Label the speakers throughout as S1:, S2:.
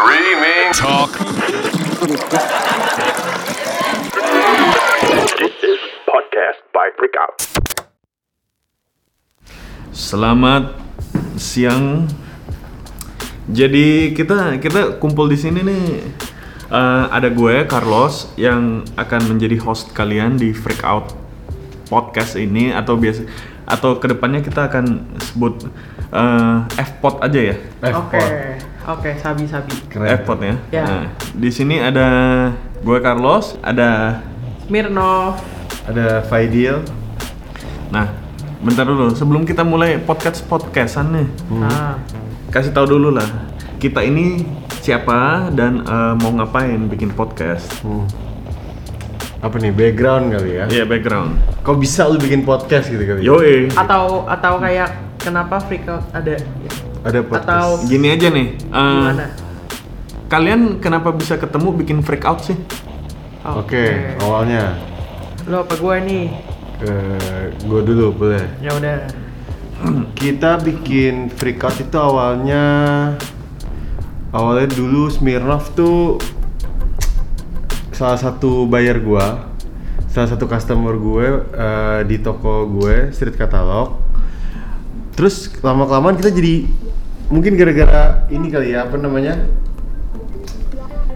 S1: Streaming Talk.
S2: This is podcast by Breakout.
S3: Selamat siang. Jadi kita kita kumpul di sini nih. Eh, ada gue Carlos yang akan menjadi host kalian di Freak Out podcast ini atau biasa atau ke depannya kita akan sebut eh, F-Pod aja ya.
S4: Oke, oke, sabi sabi.
S3: F-Pod ya.
S4: Ya.
S3: Nah, di sini ada gue Carlos, ada
S4: Mirnov.
S5: Ada Faidil.
S3: Nah, bentar dulu sebelum kita mulai podcast podcastan nih.
S4: Ah,
S3: kasih tahu dulu lah kita ini siapa dan eh, mau ngapain bikin podcast
S5: Hmm. Apa nih background kali ya?
S3: Iya background
S5: Kok bisa lu bikin podcast gitu kali?
S3: Yoi
S4: atau atau kayak kenapa freak out ada
S5: Ada podcast.
S4: atau
S3: gini aja nih eh,
S4: gimana?
S3: kalian kenapa bisa ketemu bikin freak out sih
S5: Oke, awalnya
S4: Lo apa gue nih?
S5: eh gue dulu boleh.
S4: Ya udah.
S5: Kita bikin freak out itu awalnya awalnya dulu Smirnov tuh salah satu buyer gua, salah satu customer gue eh, di toko gue street catalog. Terus lama kelamaan kita jadi mungkin gara-gara ini kali ya apa namanya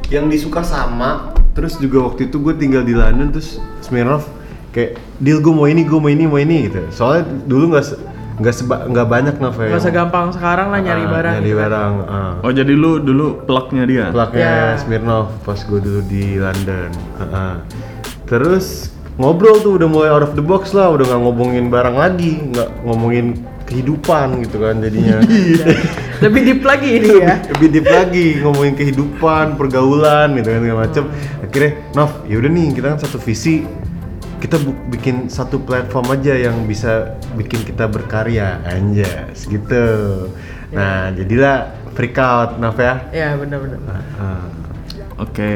S5: yang disuka sama terus juga waktu itu gue tinggal di London terus Smirnov kayak deal gue mau ini gue mau ini mau ini gitu soalnya dulu nggak nggak seba nggak banyak novel
S4: Gak segampang sekarang lah nyari
S5: Ah,
S4: barang.
S5: nyari
S4: gitu kan.
S5: barang ah.
S3: oh jadi lu dulu plugnya dia
S5: plaknya
S4: Ya.
S5: Smirnov pas gue dulu di London Ah, ah. terus ngobrol tuh udah mulai out of the box lah udah nggak ngomongin barang lagi nggak ngomongin kehidupan gitu kan jadinya.
S4: Lebih deep lagi ini ya.
S5: lebih deep lagi ngomongin kehidupan pergaulan gitu kan segala macem. Akhirnya Nov yaudah nih kita kan satu visi. Kita bu- bikin satu platform aja yang bisa bikin kita berkarya anjas gitu. Nah jadilah freak out Nov ya.
S4: Ya benar-benar.
S5: Ah.
S3: oke.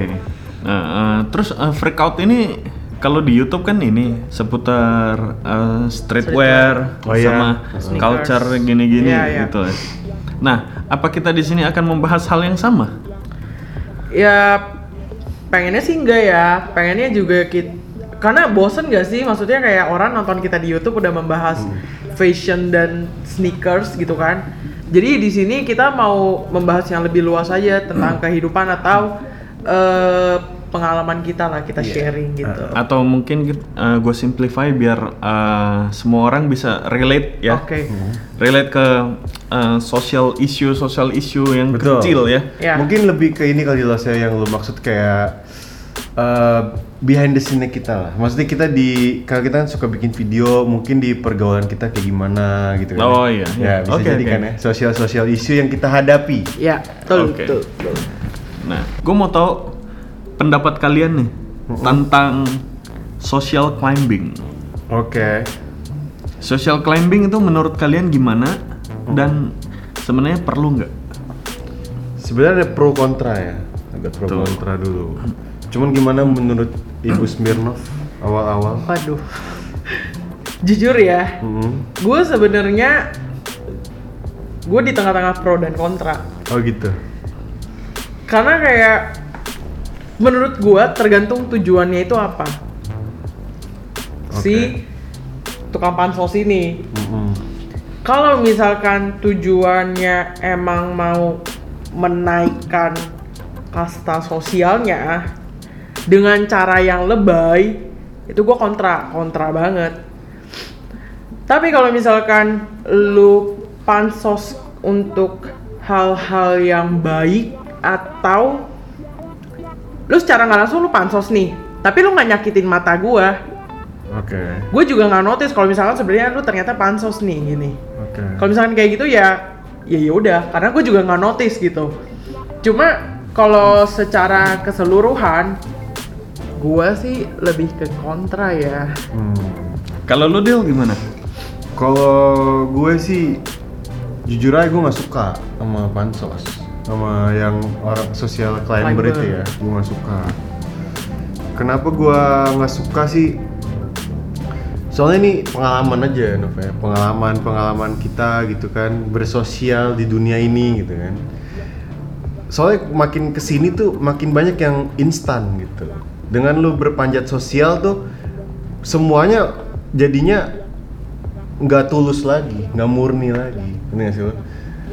S3: Nah eh, terus eh, freak out ini kalau di YouTube kan ini seputar eh, streetwear
S5: Oh iya.
S3: sama
S4: Sneakers.
S3: culture gini-gini
S4: Iya, iya.
S3: gitu nah apa kita di sini akan membahas hal yang sama
S4: Ya pengennya sih enggak ya. Pengennya juga kita karena bosen gak sih? Maksudnya kayak orang nonton kita di YouTube udah membahas fashion dan sneakers gitu kan. Jadi di sini kita mau membahas yang lebih luas aja tentang kehidupan atau eh, pengalaman kita lah kita sharing gitu.
S3: atau mungkin gue simplify biar uh, semua orang bisa relate ya
S4: Oke.
S3: relate ke uh, social issue social issue yang
S5: Betul.
S3: kecil ya
S4: Ya.
S5: mungkin lebih ke ini kali loh saya yang lu maksud kayak eh, behind the scene kita lah maksudnya kita di kalau kita kan suka bikin video mungkin di pergaulan kita kayak gimana gitu kan
S3: Oh,
S5: ya.
S3: iya,
S5: ya
S3: iya.
S5: bisa
S3: Oke,
S5: jadi
S3: oke.
S5: kan ya sosial sosial isu yang kita hadapi
S4: Ya, betul,
S3: Oke.
S4: betul, betul.
S3: nah gue mau tahu pendapat kalian nih tentang social climbing.
S5: Oke.
S3: Social climbing itu menurut kalian gimana dan sebenarnya perlu nggak?
S5: Sebenarnya ada pro kontra ya. Ada pro
S3: Betul.
S5: kontra dulu. Cuman gimana menurut ibu Smirnov awal-awal?
S4: Waduh. Jujur ya,
S5: Hmm.
S4: gue sebenarnya gue di tengah-tengah pro dan kontra.
S5: oh gitu.
S4: Karena kayak menurut gue tergantung tujuannya itu apa. Si tukang pansos ini.
S5: Mm-mm.
S4: Kalau misalkan tujuannya emang mau menaikkan kasta sosialnya dengan cara yang lebay, itu gue kontra, kontra banget. Tapi kalau misalkan lu pansos untuk hal-hal yang baik atau lu secara nggak langsung lu pansos nih, tapi lu nggak nyakitin mata gua,
S5: oke
S4: gue juga nggak notice kalau misalkan sebenarnya lu ternyata pansos nih gini.
S5: oke
S4: Kalau misalkan kayak gitu ya, ya ya udah, karena gue juga nggak notice gitu. Cuma kalau secara keseluruhan, gue sih lebih ke kontra ya.
S5: Hmm.
S3: kalau lu deal gimana
S5: Kalau gue sih jujur aja gue nggak suka sama pansos, sama yang orang sosial climber
S4: Climber.
S5: itu ya, gue nggak suka. Kenapa gue nggak suka sih? Soalnya ini pengalaman aja, Nov ya. Pengalaman pengalaman kita gitu kan bersosial di dunia ini gitu kan. soalnya makin ke sini tuh makin banyak yang instan gitu dengan lu berpanjat sosial tuh semuanya jadinya nggak tulus lagi nggak murni lagi ini gak sih lo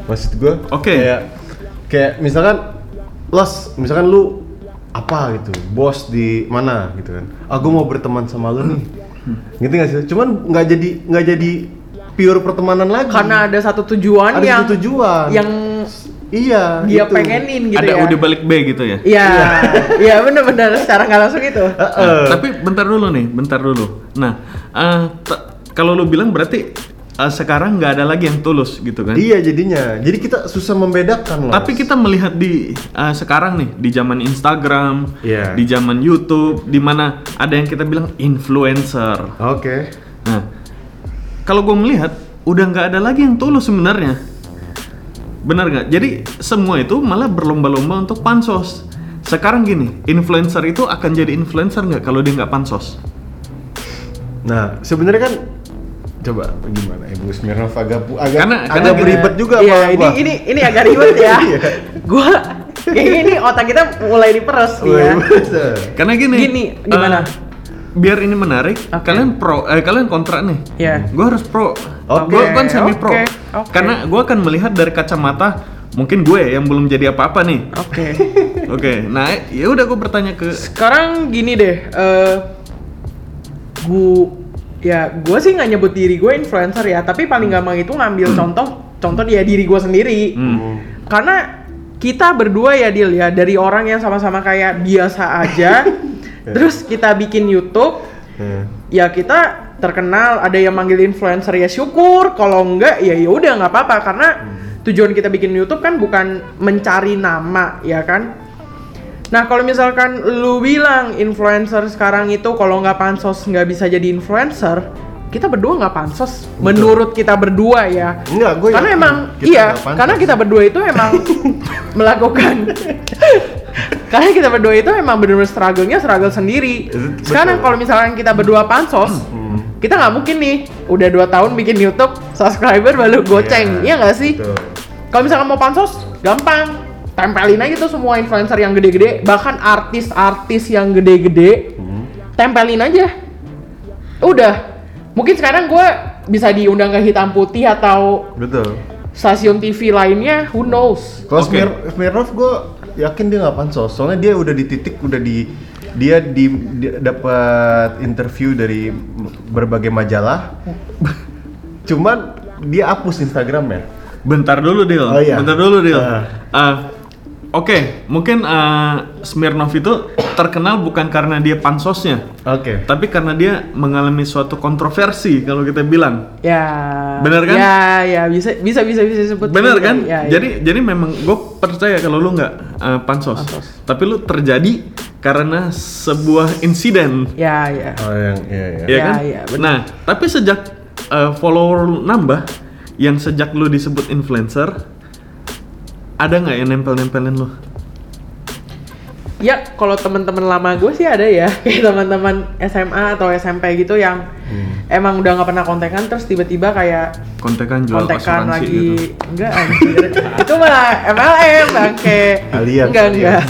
S5: maksud gue
S3: Oke.
S5: kayak kayak misalkan los misalkan lu apa gitu bos di mana gitu kan aku mau berteman sama lu nih gitu gak sih cuman nggak jadi nggak jadi pure pertemanan lagi
S4: Karena ada satu tujuan
S5: ada
S4: yang
S5: satu tujuan
S4: yang
S5: iya
S4: dia
S5: gitu.
S4: pengenin gitu
S3: ada
S4: ya.
S3: U di balik B gitu ya.
S4: Iya, iya benar-benar secara nggak langsung itu.
S5: Heeh.
S3: Tapi bentar dulu nih, bentar dulu. Nah, eh, te- kalau lu bilang berarti eh, sekarang nggak ada lagi yang tulus gitu kan?
S5: Iya jadinya. Jadi kita susah membedakan loh.
S3: Tapi kita melihat di eh, sekarang nih di zaman Instagram,
S5: Iya.
S3: di zaman YouTube, di mana ada yang kita bilang influencer.
S5: Oke.
S3: Nah, kalau gue melihat udah nggak ada lagi yang tulus sebenarnya. Benar nggak? Jadi semua itu malah berlomba-lomba untuk pansos. Sekarang gini, influencer itu akan jadi influencer nggak kalau dia nggak pansos?
S5: Nah, sebenarnya kan coba gimana Ibu Smirnov agak agak
S3: Karena-
S5: agak
S3: karena gini-
S5: beribet juga
S4: Iya, ini ini ini agak ribet ya.
S5: Iya.
S4: gua kayaknya ini otak kita mulai diperes nih
S5: Wah,
S4: ya.
S5: bisa.
S3: Karena gini.
S4: Gini, gimana?
S3: eh, biar ini menarik,
S4: Oke.
S3: kalian pro, eh, kalian kontra nih.
S4: Iya.
S3: Gue harus pro.
S5: Oke,
S3: gue kan semi pro.
S4: oke, oke.
S3: Karena gue akan melihat dari kacamata mungkin gue yang belum jadi apa-apa nih.
S4: Oke.
S3: Oke, nah ya udah gue bertanya ke
S4: Sekarang gini deh, eh gua ya gua sih nggak nyebut diri gue influencer ya, tapi paling gampang itu ngambil contoh contoh dia diri gue sendiri.
S3: Hmm.
S4: Karena kita berdua ya Dil ya dari orang yang sama-sama kayak biasa aja, terus kita bikin YouTube,
S5: Hmm.
S4: ya kita terkenal ada yang manggil influencer ya syukur kalau enggak ya ya udah nggak apa-apa karena tujuan kita bikin YouTube kan bukan mencari nama ya kan nah kalau misalkan lu bilang influencer sekarang itu kalau nggak pansos nggak bisa jadi influencer kita berdua nggak pansos. Menurut kita berdua ya.
S5: Enggak, gue
S4: karena
S5: yakin
S4: emang
S5: kita
S4: iya karena kita berdua itu emang melakukan karena kita berdua itu emang bener-bener struggle-nya struggle sendiri.
S5: Betul.
S4: sekarang kalau misalkan kita berdua pansos kita nggak mungkin nih udah dua tahun bikin YouTube subscriber baru goceng
S5: Iya,
S4: iya nggak sih?
S5: betul.
S4: kalau misalkan mau pansos gampang tempelin aja tuh semua influencer yang gede-gede bahkan artis-artis yang gede-gede tempelin aja udah mungkin sekarang gue bisa diundang ke hitam putih atau
S5: Betul.
S4: stasiun TV lainnya who knows
S5: Kalau
S3: Oke.
S5: Smir- Smirnov gue yakin dia nggak pansos. Soalnya dia udah di titik udah di dia di, di- dapat interview dari berbagai majalah. Cuman dia hapus Instagramnya.
S3: bentar dulu Dil.
S5: Oh, iya.
S3: Bentar dulu Dil.
S5: Ah.
S3: Ah, Oke, mungkin ah, Smirnov itu terkenal bukan karena dia pansosnya,
S5: Oke.
S3: tapi karena dia mengalami suatu kontroversi kalau kita bilang.
S4: ya
S3: Bener kan?
S4: ya ya bisa bisa bisa bisa disebut
S3: Bener
S4: gitu
S3: kan?
S4: ya, ya.
S3: jadi jadi memang gue percaya kalau lu nggak uh, pansos.
S4: Pansos.
S3: tapi lu terjadi karena sebuah insiden,
S4: ya ya
S5: Oh yang iya iya.
S3: ya,
S4: Ya,
S3: kan?
S4: ya,
S3: nah, tapi sejak uh, follower lu nambah, yang sejak lu disebut influencer, ada nggak yang nempel-nempelin lu?
S4: Ya, kalau teman-teman lama gue sih ada ya, kayak teman-teman SMA atau SMP gitu yang
S3: Hmm.
S4: emang udah nggak pernah kontekan, terus tiba-tiba kayak
S3: Kontekan jual
S4: kontekan lagi,
S3: gitu.
S4: enggak anjir, itu mah MLM bangke,
S5: Alien,
S4: enggak enggak,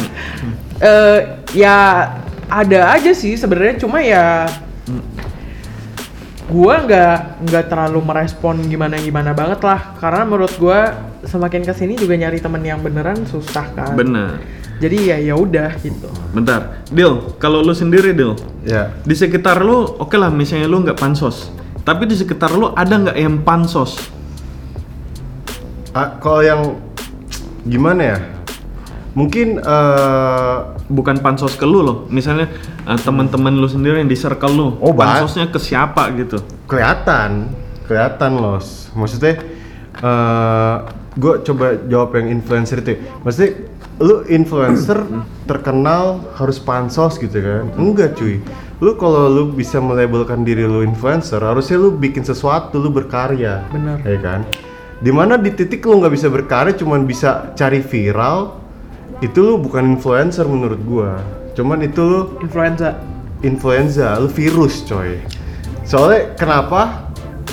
S4: Eh, ya ada aja sih sebenarnya, cuma ya gua nggak nggak terlalu merespon gimana gimana banget lah, karena menurut gua semakin ke sini juga nyari temen yang beneran susah kan,
S3: Bener.
S4: jadi ya ya udah gitu.
S3: Bentar, Dil, kalau lu sendiri Dil,
S5: Ya.
S3: di sekitar lu, oke lah misalnya lu nggak pansos, tapi di sekitar lu ada nggak yang pansos?
S5: Ah, kalau yang gimana ya? Mungkin eh
S3: bukan pansos ke lu loh misalnya eh, teman-teman lu sendiri yang di circle lu
S5: Oh,
S3: pansosnya ke siapa gitu
S5: kelihatan, kelihatan los. Maksudnya eh gue coba jawab yang influencer itu. ya. Maksudnya lu influencer terkenal harus pansos gitu kan? Enggak cuy. Lu kalau lu bisa melabelkan diri lu influencer, harusnya lu bikin sesuatu, lu berkarya.
S4: Bener.
S5: Ya kan? Di mana di titik lu nggak bisa berkarya, cuman bisa cari viral, itu lu bukan influencer menurut gua. Cuman itu lu
S4: Influenza.
S5: influenza, lu virus coy. Soalnya kenapa?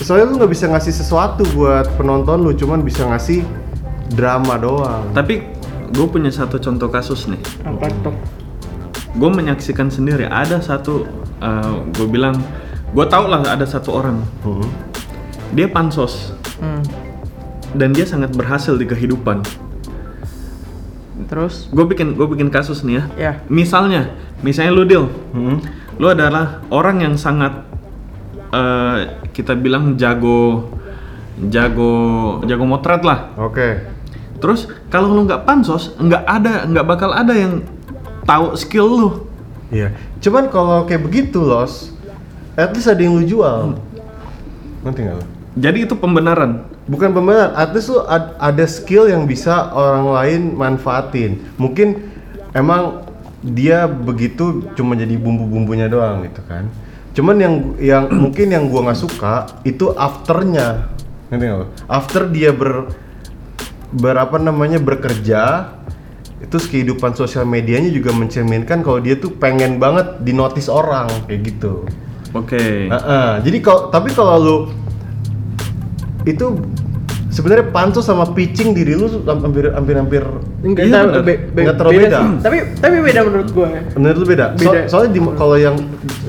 S5: Soalnya lu nggak bisa ngasih sesuatu buat penonton lu, cuman bisa ngasih drama doang.
S3: tapi gue punya satu contoh kasus nih.
S4: Apa tuh?
S3: Gue menyaksikan sendiri ada satu, gue bilang, gue tau lah ada satu orang,
S5: Hmm.
S3: dia pansos
S4: Hmm.
S3: dan dia sangat berhasil di kehidupan.
S4: Terus?
S3: Gue bikin gue bikin kasus nih ya.
S4: Ya.
S3: Misalnya, misalnya lu deal,
S5: Hmm.
S3: lu adalah orang yang sangat eh, kita bilang jago, jago, jago motret lah.
S5: Oke.
S3: Terus kalau lu nggak pansos, nggak ada, nggak bakal ada yang tahu skill lu.
S5: Iya. Cuman kalau kayak begitu los, at least ada yang lu jual. Ngerti nggak lo?
S3: Jadi itu pembenaran.
S5: Bukan pembenar, at least lu ad- ada skill yang bisa orang lain manfaatin. Mungkin emang dia begitu cuma jadi bumbu-bumbunya doang gitu kan. Cuman yang yang mungkin yang gua nggak suka itu afternya, ngerti lo? After dia ber berapa namanya bekerja, itu kehidupan sosial medianya juga mencerminkan kalau dia tuh pengen banget dinotis orang kayak gitu.
S3: Oke.
S5: Heeh, jadi kalau tapi kalau lu itu sebenarnya pansos sama pitching diri lu hampir hampir hampir
S4: Enggak,
S3: Iya, bener.
S4: be- be-
S5: Nggak terlalu beda.
S4: sih. Tapi tapi beda menurut gue.
S5: menurut lu beda. So-
S4: Beda.
S5: soalnya di, kalau yang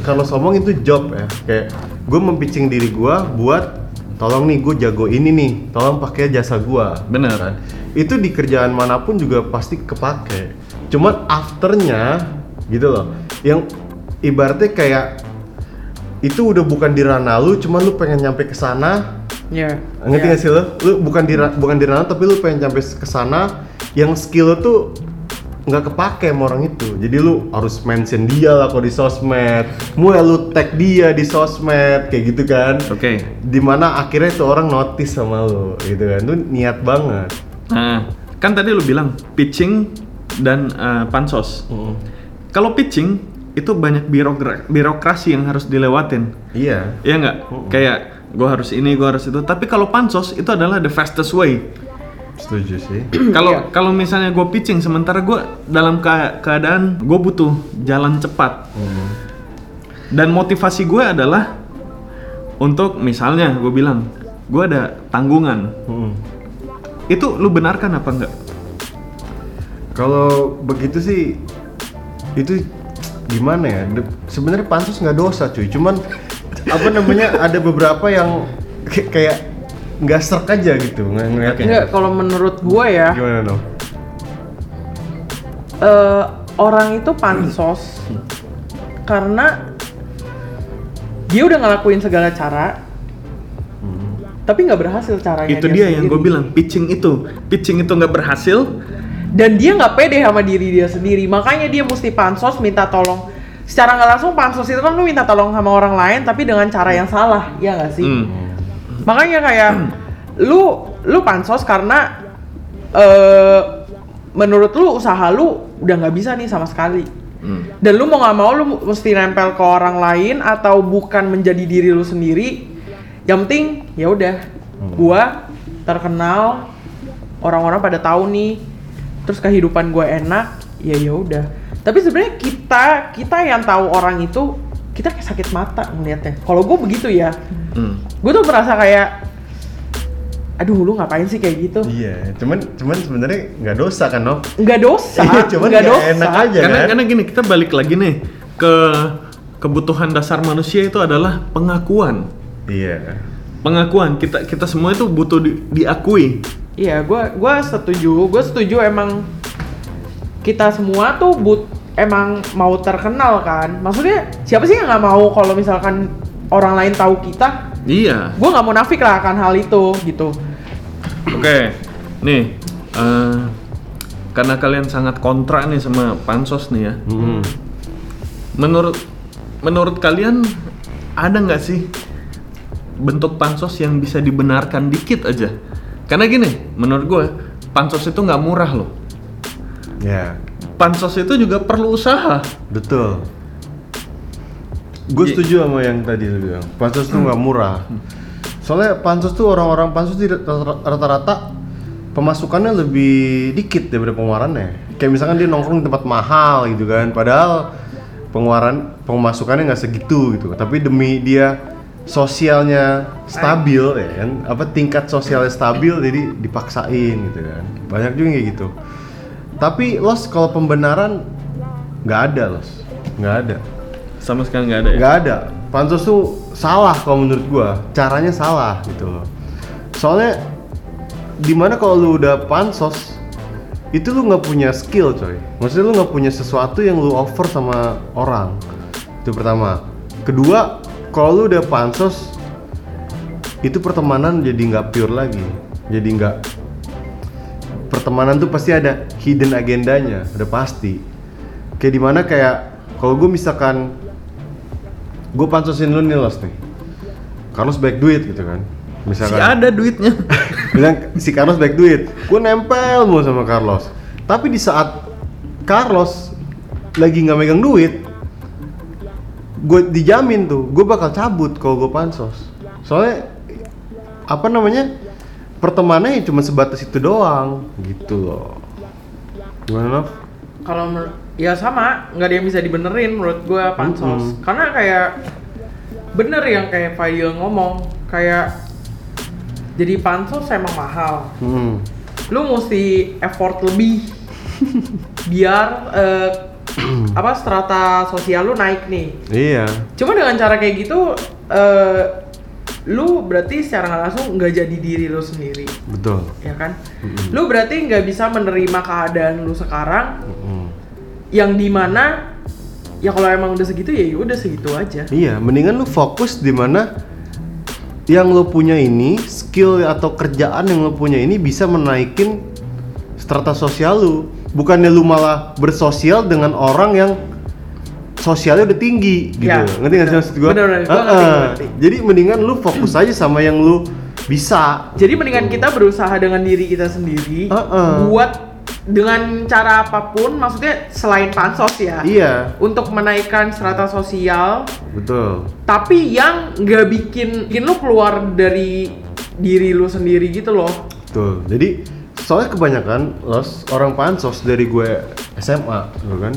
S5: kalau ngomong itu job ya. Kayak gue mempitching diri gue buat tolong nih gue jago ini nih, tolong pakai jasa gue.
S3: Bener.
S5: Kan? Itu di kerjaan mana pun juga pasti kepake. Cuman afternya gitu loh. Yang ibaratnya kayak itu udah bukan di ranah lu, cuman lu pengen nyampe ke sana,
S4: Ya.
S5: ngerti
S4: ya.
S5: gak sih lo? Lu bukan di ra- bukan di ranah tapi lu pengen sampai ke sana yang skill lu tuh nggak kepake sama orang itu. Jadi lu harus mention dia lah kalau di sosmed. Mulai lu tag dia di sosmed kayak gitu kan.
S3: Oke.
S5: Di mana akhirnya tuh orang notice sama lu gitu kan. Itu niat banget.
S3: Nah, kan tadi lu bilang pitching dan eh, pansos. Kalau pitching itu banyak birokra- birokrasi yang harus dilewatin.
S5: Iya.
S3: Iya nggak? Kayak gue harus ini, gue harus itu. Tapi kalau pansos itu adalah the fastest way.
S5: Setuju sih.
S3: Kalau
S4: Iya.
S3: kalau misalnya gue pitching, sementara gue dalam ke- keadaan gue butuh jalan cepat. Dan motivasi gue adalah untuk misalnya gue bilang gue ada tanggungan.
S5: Mm.
S3: Itu lu benarkan apa enggak?
S5: Kalau begitu sih itu gimana ya? Sebenarnya pansus nggak dosa cuy, cuman apa namanya ada beberapa yang kayak- kayak nggak serk aja gitu ng- ngeliatnya.
S4: Enggak, kalau menurut gue ya,
S5: Gimana no?
S4: eh, orang itu pansos karena dia udah ngelakuin segala cara, tapi nggak berhasil caranya.
S3: itu dia yang gue bilang pitching itu pitching itu nggak berhasil
S4: Dan dia nggak pede sama diri dia sendiri, makanya dia mesti pansos minta tolong. Secara nggak langsung pansos itu kan lu minta tolong sama orang lain, tapi dengan cara yang salah, ya nggak sih?
S3: Hmm.
S4: Makanya kayak lu lu pansos karena eh menurut lu usaha lu udah nggak bisa nih sama sekali.
S3: Hmm.
S4: Dan lu mau nggak mau lu mesti nempel ke orang lain atau bukan menjadi diri lu sendiri. Yang penting ya udah gua terkenal orang-orang pada tahu nih terus kehidupan gue enak ya ya udah tapi sebenarnya kita kita yang tahu orang itu kita kayak sakit mata ngeliatnya kalau gue begitu ya
S3: Hmm.
S4: gue tuh merasa kayak aduh lu ngapain sih kayak gitu
S5: Iya, cuman cuman sebenarnya nggak dosa kan no?
S4: nggak dosa
S5: Iya, cuman
S4: nggak
S5: nggak
S4: dosa
S5: enak aja
S3: karena
S5: kan?
S3: karena gini kita balik lagi nih ke kebutuhan dasar manusia itu adalah pengakuan
S5: Iya.
S3: pengakuan kita kita semua itu butuh di- diakui
S4: iya gue gua setuju gue setuju emang kita semua tuh but emang mau terkenal kan. Maksudnya siapa sih yang nggak mau kalau misalkan orang lain tahu kita?
S3: Iya.
S4: Gue nggak mau nafik lah akan hal itu gitu.
S3: Oke nih eh, karena kalian sangat kontra nih sama pansos nih ya.
S5: Hmm.
S3: menurut menurut kalian ada nggak sih bentuk pansos yang bisa dibenarkan dikit aja? Karena gini menurut gue pansos itu nggak murah loh.
S5: Ya,
S3: pansos itu juga perlu usaha
S5: betul. Gue setuju sama yang tadi lu bilang. Pansus tuh nggak murah. Soalnya pansus tuh orang-orang rata- rata-rata pemasukannya lebih dikit daripada pengeluarannya. Kayak misalkan dia nongkrong di tempat mahal gitu kan, padahal pengeluaran pemasukannya nggak segitu gitu. Tapi demi dia sosialnya stabil ya kan, apa tingkat sosialnya stabil jadi dipaksain gitu kan. Banyak juga kayak gitu. Tapi los kalau pembenaran nggak ada los. Nggak ada.
S3: Sama sekali nggak ada ya?
S5: nggak ada. Pansos tuh salah kalau menurut gua. Caranya salah gitu loh. Soalnya di mana kalau lu udah pansos itu lu nggak punya skill coy. Maksudnya lu nggak punya sesuatu yang lu offer sama orang. Itu pertama. Kedua kalau lu udah pansos itu pertemanan jadi nggak pure lagi. Jadi nggak pertemanan tuh pasti ada hidden agendanya udah pasti. Kayak di mana kayak kalau gue misalkan gue pansosin lu nih los nih. Carlos baik duit gitu kan?
S3: Si
S5: misalkan
S3: ada duitnya.
S5: bilang si Carlos baik duit. Gue nempel mulu sama Carlos. Tapi di saat Carlos lagi nggak megang duit gue dijamin tuh gue bakal cabut kalau gue pansos. Soalnya apa namanya pertemanannya ya cuma sebatas itu doang gitu loh gimana Nov?
S4: Kalau ya sama, nggak ada yang bisa dibenerin menurut gue pansos.
S5: Mm-mm.
S4: Karena kayak bener yang kayak Fadil ngomong, kayak jadi pansos emang mahal.
S5: Hmm.
S4: Lu mesti effort lebih biar eh, apa strata sosial lu naik nih.
S5: iya
S4: Cuma dengan cara kayak gitu, eh, lu berarti secara langsung nggak jadi diri lu sendiri,
S5: betul
S4: ya kan? Lu berarti nggak bisa menerima keadaan lu sekarang
S5: Mm.
S4: yang di mana ya kalau emang udah segitu ya udah segitu aja.
S5: Iya, mendingan lu fokus di mana yang lo punya ini, skill atau kerjaan yang lo punya ini bisa menaikin strata sosial lu. Bukannya lu malah bersosial dengan orang yang sosialnya udah tinggi gitu.
S4: Ya,
S5: ngerti nggak sih maksud gua?
S4: Bener, bener. Ngerti, gua ngerti.
S5: Jadi mendingan lu fokus aja sama yang lu bisa.
S4: Jadi mendingan kita berusaha dengan diri kita sendiri
S5: Uh-uh.
S4: buat dengan cara apa pun, maksudnya selain pansos ya,
S5: Iya,
S4: untuk menaikkan strata sosial,
S5: betul.
S4: tapi yang nggak bikin bikin lu keluar dari diri lu sendiri gitu loh.
S5: Betul. Jadi soalnya kebanyakan los orang pansos dari gue SMA, gitu kan.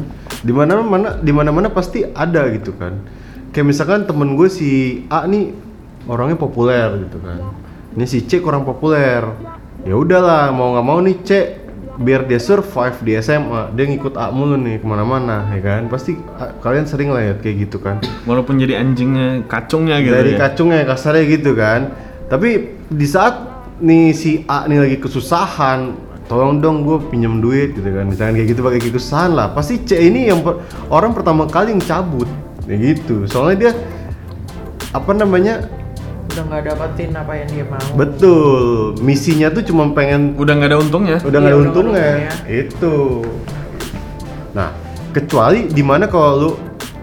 S5: Di mana mana di mana mana pasti ada gitu kan. Kayak misalkan temen gue si A nih orangnya populer gitu kan. Ini si C kurang populer. Ya udahlah mau nggak mau nih C biar dia survive di SMA dia ngikut A mulu nih ke mana-mana ya kan pasti ah, kalian sering lah ya kayak gitu kan
S3: Walaupun jadi anjingnya kacungnya gitu
S5: dari
S3: ya.
S5: kacungnya kasarnya gitu kan tapi di saat nih si A nih lagi kesusahan tolong dong gue pinjam duit gitu kan. Misalkan kayak gitu pakai kesusahan lah pasti C ini yang per- orang pertama kali yang cabut. Ya gitu. Soalnya dia apa namanya
S4: Udah nggak dapetin apa yang dia mau.
S5: betul. Misinya tuh cuma pengen
S3: Udah nggak ada untungnya.
S5: udah nggak
S4: Iya,
S5: ada
S4: udah nggak ada
S5: untungnya.
S4: untungnya.
S5: itu. Nah kecuali di mana kalau lu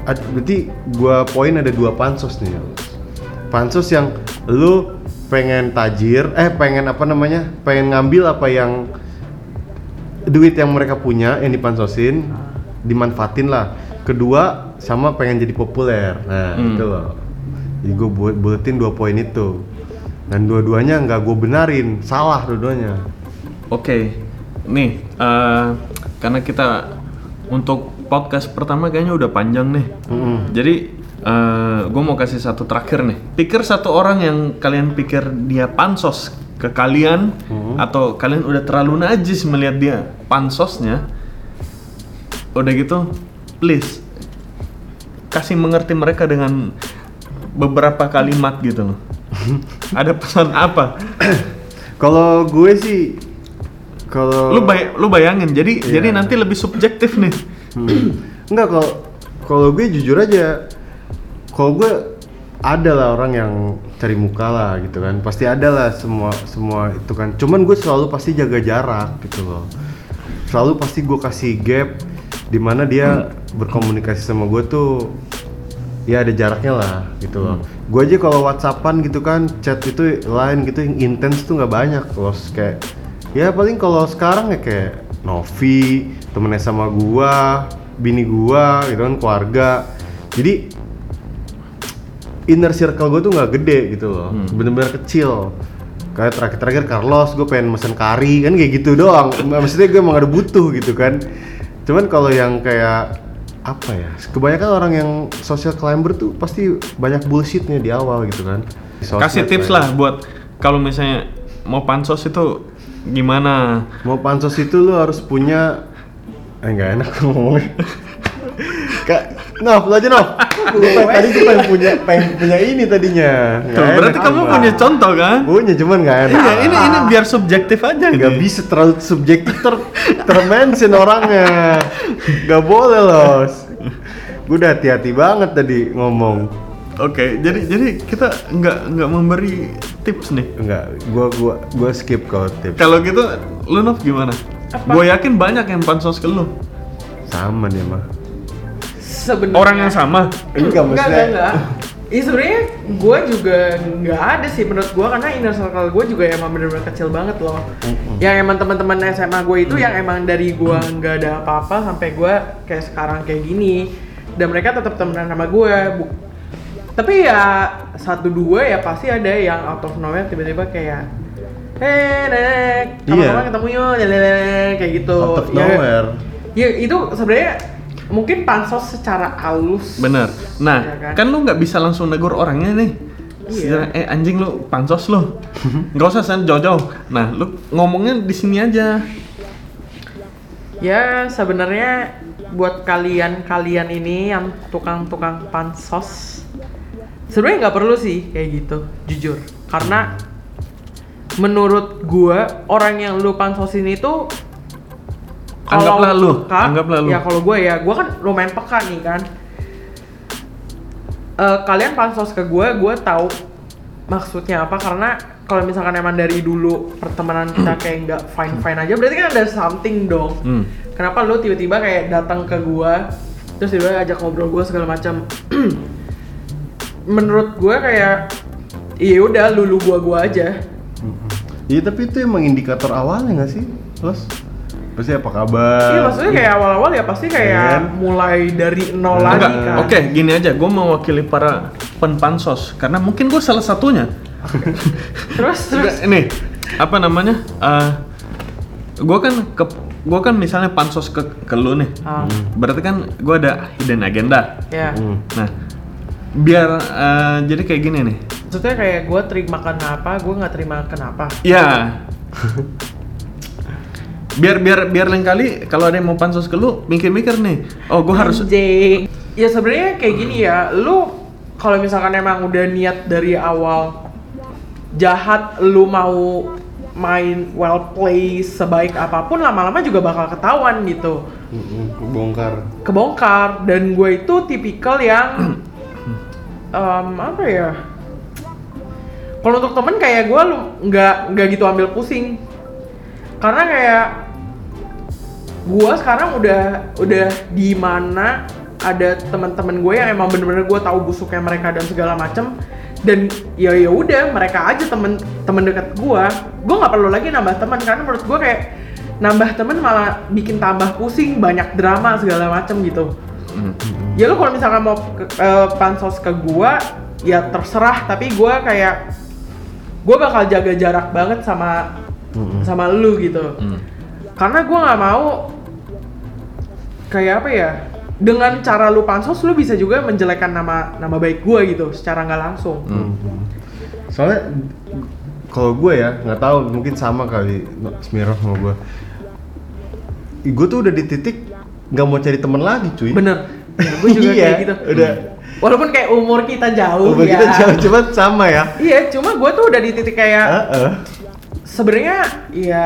S5: berarti gua poin ada dua pansos nih pansos yang lu pengen tajir eh pengen apa namanya pengen ngambil apa yang duit yang mereka punya yang dipansosin dimanfaatin lah kedua sama pengen jadi populer nah
S3: Hmm.
S5: itu loh jadi gue buat buletin dua poin itu dan dua-duanya nggak gue benarin salah dua-duanya
S3: Oke, nih eh, karena kita untuk podcast pertama kayaknya udah panjang nih.
S5: Mm-mm.
S3: Jadi gue mau kasih satu terakhir nih. Pikir satu orang yang kalian pikir dia pansos ke kalian atau kalian udah terlalu najis melihat dia pansosnya. Udah gitu, please kasih mengerti mereka dengan beberapa kalimat gitu loh. Ada pesan apa?
S5: Kalau gue sih kalau
S3: lu bay lu bayangin jadi
S5: Iya.
S3: jadi nanti lebih subjektif nih
S5: Hmm. Enggak kalau kalau gue jujur aja kalau gue ada lah orang yang cari muka lah gitu kan. Pasti ada lah semua semua itu kan. Cuman gue selalu pasti jaga jarak gitu loh. Selalu pasti gue kasih gap di mana dia berkomunikasi sama gue tuh ya ada jaraknya lah gitu loh. Gue aja kalau whatsappan gitu kan chat itu lain gitu yang intens tuh nggak banyak loh. Kayak ya paling kalau sekarang ya kayak Novi temennya sama gua bini gua gitu kan keluarga. Jadi inner circle gue tuh nggak gede gitu loh. Bener-bener kecil. Kayak terakhir-terakhir Carlos gue pengen mesen kari kan kayak gitu doang. Maksudnya gue emang ada butuh gitu kan. Cuman kalau yang kayak apa ya kebanyakan orang yang social climber tuh pasti banyak bullshitnya di awal gitu kan. Sosmed
S3: kasih tips lah buat kalau misalnya mau pansos itu gimana?
S5: Mau pansos itu lu harus punya Eh, nggak enak ngomongnya. Kak, Nov, lu aja Nov. Gua tadi gue pengen punya, pengen punya ini tadinya.
S3: Tuh, berarti
S5: enak,
S3: kamu punya contoh kan?
S5: Punya, cuman nggak enak.
S3: Iya, ini ini biar subjektif aja
S5: Gak
S3: nih.
S5: bisa terlalu subjektif ter termention orangnya. Gak boleh loh. Gue udah hati-hati banget tadi ngomong.
S3: Oke, jadi jadi kita nggak nggak memberi tips nih.
S5: Enggak, gua gua gua skip kalau tips.
S3: Kalau gitu, lu Nov gimana?
S4: Apa?
S3: Gue yakin banyak yang pansos ke lu.
S5: Sama dia mah.
S4: Sebenarnya
S3: Orang yang sama.
S5: Enggak
S4: enggak enggak enggak Iya sebenarnya gue juga nggak ada sih menurut gue karena inner circle gue juga emang bener-bener kecil banget loh. Yang emang teman-teman SMA gue itu yang emang dari gue nggak ada apa-apa sampai gue kayak sekarang kayak gini dan mereka tetap temenan sama gue. Bu- Tapi ya satu dua ya pasti ada yang out of nowhere tiba-tiba kayak Hei nek,
S5: Iya.
S4: kapan-kapan ketemu yuk, lelele, kayak gitu.
S5: Out of
S4: Ya-
S5: nowhere.
S4: Ya itu sebenarnya mungkin pansos secara halus.
S3: Bener. Nah,
S4: Iya kan?
S3: kan? lu nggak bisa langsung negur orangnya nih.
S4: Iya.
S3: Eh anjing lu pansos lu. Nggak usah sana jauh-jauh. Nah, lu ngomongnya di sini aja.
S4: Ya sebenarnya buat kalian-kalian ini yang tukang-tukang pansos sebenarnya nggak perlu sih kayak gitu jujur karena menurut gua orang yang lu pansosin itu
S3: Anggaplah lu, anggaplah lu.
S4: ya kalau gue ya gue kan lumayan peka nih kan Eh, kalian pansos ke gue gue tahu maksudnya apa karena kalau misalkan emang dari dulu pertemanan kita kayak nggak fine fine aja berarti kan ada something dong
S3: Hmm.
S4: kenapa lu tiba-tiba kayak datang ke gua terus tiba ajak ngobrol gua segala macam menurut gua kayak iya udah lulu gua gua aja
S5: Iya tapi itu emang indikator awalnya nggak sih, Los? Pasti apa kabar?
S4: iya maksudnya kayak awal-awal ya pasti kayak mulai dari nol lagi kan
S3: oke gini aja, gue mewakili para penpansos karena mungkin gue salah satunya.
S4: terus terus
S3: Ini apa namanya? Eh gue kan ke gue kan misalnya pansos ke ke lu nih,
S4: Ah,
S3: berarti kan gue ada hidden agenda.
S4: ya
S5: Hmm.
S3: Nah, biar eh, jadi kayak gini nih.
S4: maksudnya kayak gua terima kenapa gua nggak terima kenapa
S3: Ya. biar biar biar lain kali kalau ada yang mau pansos ke lu mikir-mikir nih. Oh, gue harus
S4: Anjing. ya sebenarnya kayak gini ya lu kalau misalkan emang udah niat dari awal jahat lu mau main well play sebaik apa pun lama-lama juga bakal ketahuan gitu
S5: Mm-mm, Bongkar.
S4: kebongkar dan gue itu tipikal yang em, apa ya kalau untuk temen kayak gue lu nggak nggak gitu ambil pusing karena kayak gue sekarang udah udah di mana ada teman-teman gue yang emang bener-bener gue tahu busuknya mereka dan segala macem. Dan ya ya udah mereka aja temen temen dekat gue gue nggak perlu lagi nambah teman karena menurut gue kayak nambah temen malah bikin tambah pusing banyak drama segala macem gitu. Ya lu kalau misalkan mau ke, eh, pansos ke gua ya terserah. Tapi gua kayak gua bakal jaga jarak banget sama sama lu gitu
S3: Hmm.
S4: karena gua nggak mau kayak apa ya dengan cara lu pansos lu bisa juga menjelekkan nama nama baik gua gitu secara nggak langsung
S5: Soalnya kalau gue ya nggak tahu mungkin sama kali Smirnoff sama gue. Gue tuh udah di titik nggak mau cari temen lagi cuy.
S4: bener ya, gua juga
S5: Iya,
S4: kayak gitu
S5: udah.
S4: walaupun kayak umur kita jauh
S5: Umur
S4: ya
S5: kita jauh cuma sama ya.
S4: iya cuma gua tuh udah di titik kayak
S5: Heeh.
S4: Sebenarnya ya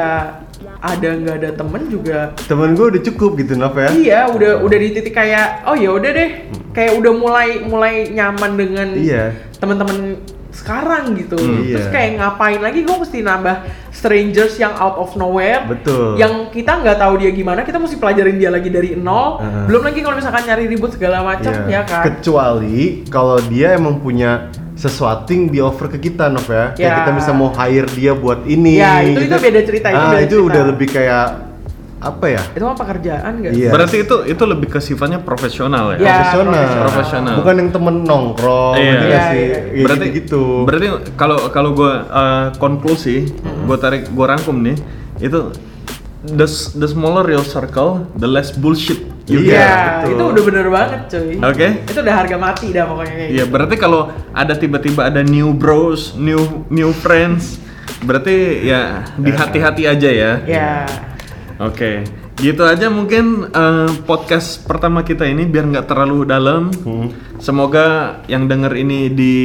S4: ada nggak ada temen juga
S5: Temen gue udah cukup gitu Nov ya.
S4: iya udah udah di titik kayak oh ya udah deh kayak udah mulai mulai nyaman dengan
S5: Iya.
S4: teman-teman sekarang gitu
S5: Hmm,
S4: terus
S5: iya.
S4: kayak ngapain lagi gue mesti nambah strangers yang out of nowhere
S5: Betul.
S4: yang kita nggak tahu dia gimana kita mesti pelajarin dia lagi dari nol
S5: Heeh.
S4: belum lagi kalau misalkan nyari ribut segala macam
S5: Iya.
S4: ya kan
S5: Kecuali kalau dia emang punya sesuatu yang di offer ke kita Nov ya. Kayak
S4: Ya.
S5: kita bisa mau hire dia buat ini.
S4: Ya, itu- itu beda cerita, itu
S5: Ah,
S4: beda
S5: itu
S4: cerita.
S5: udah lebih kayak apa ya?
S4: itu mah pekerjaan gak
S5: Iya.
S3: Berarti itu itu lebih ke sifatnya profesional ya.
S4: Ya,
S5: profesional.
S3: profesional.
S5: Bukan yang temen nongkrong
S3: Iya.
S5: gitu
S4: Iya,
S5: sih?
S4: iya,
S5: Kayak
S3: berarti
S5: gitu.
S3: Berarti kalau kalau gue konklusi, gue tarik gue rangkum nih, itu the the smaller your circle, the less bullshit you
S5: Iya,
S3: get.
S4: Iya,
S5: betul.
S4: itu udah bener banget cuy
S3: Oke.
S4: itu udah harga mati dah pokoknya kayak
S3: Iya,
S4: gitu.
S3: berarti kalau ada tiba-tiba ada new bros, new new friends, berarti ya di hati-hati aja ya.
S4: ya
S3: Oke. Gitu aja mungkin eh, podcast pertama kita ini biar nggak terlalu dalam.
S5: Hmm.
S3: Semoga yang denger ini di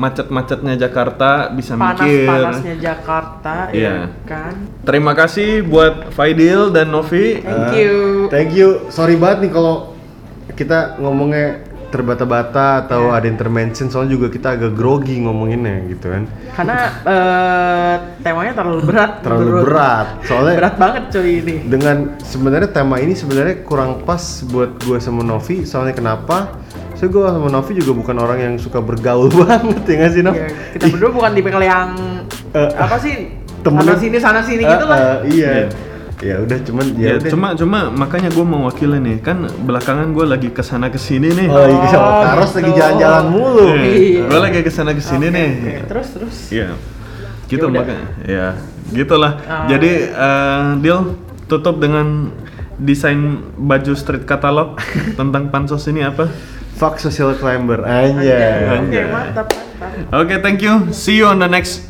S3: macet-macetnya Jakarta bisa mikir.
S4: Panas-panasnya Jakarta
S3: Iya.
S4: ya kan.
S3: Terima kasih buat Faidil dan Novi.
S4: Thank
S5: Eh,
S4: you.
S5: Thank you. Sorry banget nih kalau kita ngomongnya terbata-bata atau ada intermention soalnya juga kita agak grogi ngomonginnya gitu kan.
S4: Karena eh, temanya terlalu berat.
S5: Terlalu
S4: menurut-
S5: berat. Soalnya
S4: Berat banget cuy ini.
S5: dengan sebenarnya tema ini sebenarnya kurang pas buat gue sama Novi soalnya kenapa? Soalnya gue sama Novi juga bukan orang yang suka bergaul banget ya nggak sih Nov?
S4: Ya, kita berdua bukan tipe yang
S5: Eh,
S4: apa sih?
S5: temennya-
S4: Sana sini sana sini
S5: Eh,
S4: gitu lah.
S5: eh, iya. Ya udah cuman ya,
S3: Ya,
S5: udah.
S3: cuma cuma makanya gue mau wakilin nih kan belakangan gue lagi ke sana ke sini nih.
S5: Oh, iya,
S4: Oh,
S5: Karos lagi
S4: gitu.
S5: jalan-jalan mulu.
S4: Iya.
S3: gue lagi ke sana ke sini
S4: Oke,
S3: nih.
S4: oke. Terus terus.
S3: Iya. Gitu
S4: Yaudah.
S3: makanya. Ya, gitulah.
S4: Ah.
S3: Jadi eh, deal tutup dengan desain baju street katalog tentang pansos ini apa?
S5: Fuck social climber aja.
S4: Oke, mantap mantap.
S3: Oke, thank you. See you on the next